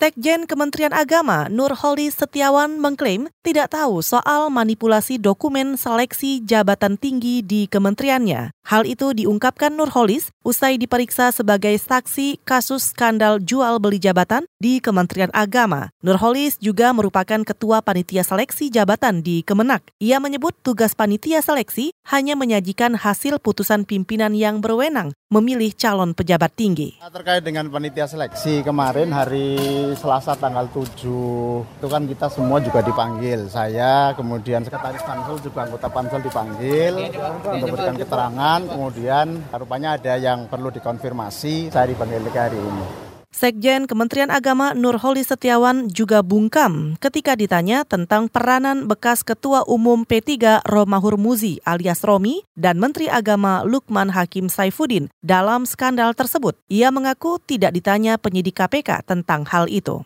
Sekjen Kementerian Agama Nurholis Setiawan mengklaim tidak tahu soal manipulasi dokumen seleksi jabatan tinggi di kementeriannya. Hal itu diungkapkan Nurholis usai diperiksa sebagai saksi kasus skandal jual beli jabatan di Kementerian Agama. Nurholis juga merupakan ketua panitia seleksi jabatan di Kemenak. Ia menyebut tugas panitia seleksi hanya menyajikan hasil putusan pimpinan yang berwenang memilih calon pejabat tinggi. Terkait dengan panitia seleksi kemarin hari Selasa tanggal 7 itu kan kita semua juga dipanggil. Saya kemudian sekretaris Pansel juga anggota Pansel dipanggil untuk memberikan keterangan. Kemudian rupanya ada yang perlu dikonfirmasi. Saya dipanggil hari ini. Sekjen Kementerian Agama Nurholis Setiawan juga bungkam ketika ditanya tentang peranan bekas Ketua Umum P3 Romahur Muzi alias Romi dan Menteri Agama Lukman Hakim Saifuddin dalam skandal tersebut. Ia mengaku tidak ditanya penyidik KPK tentang hal itu.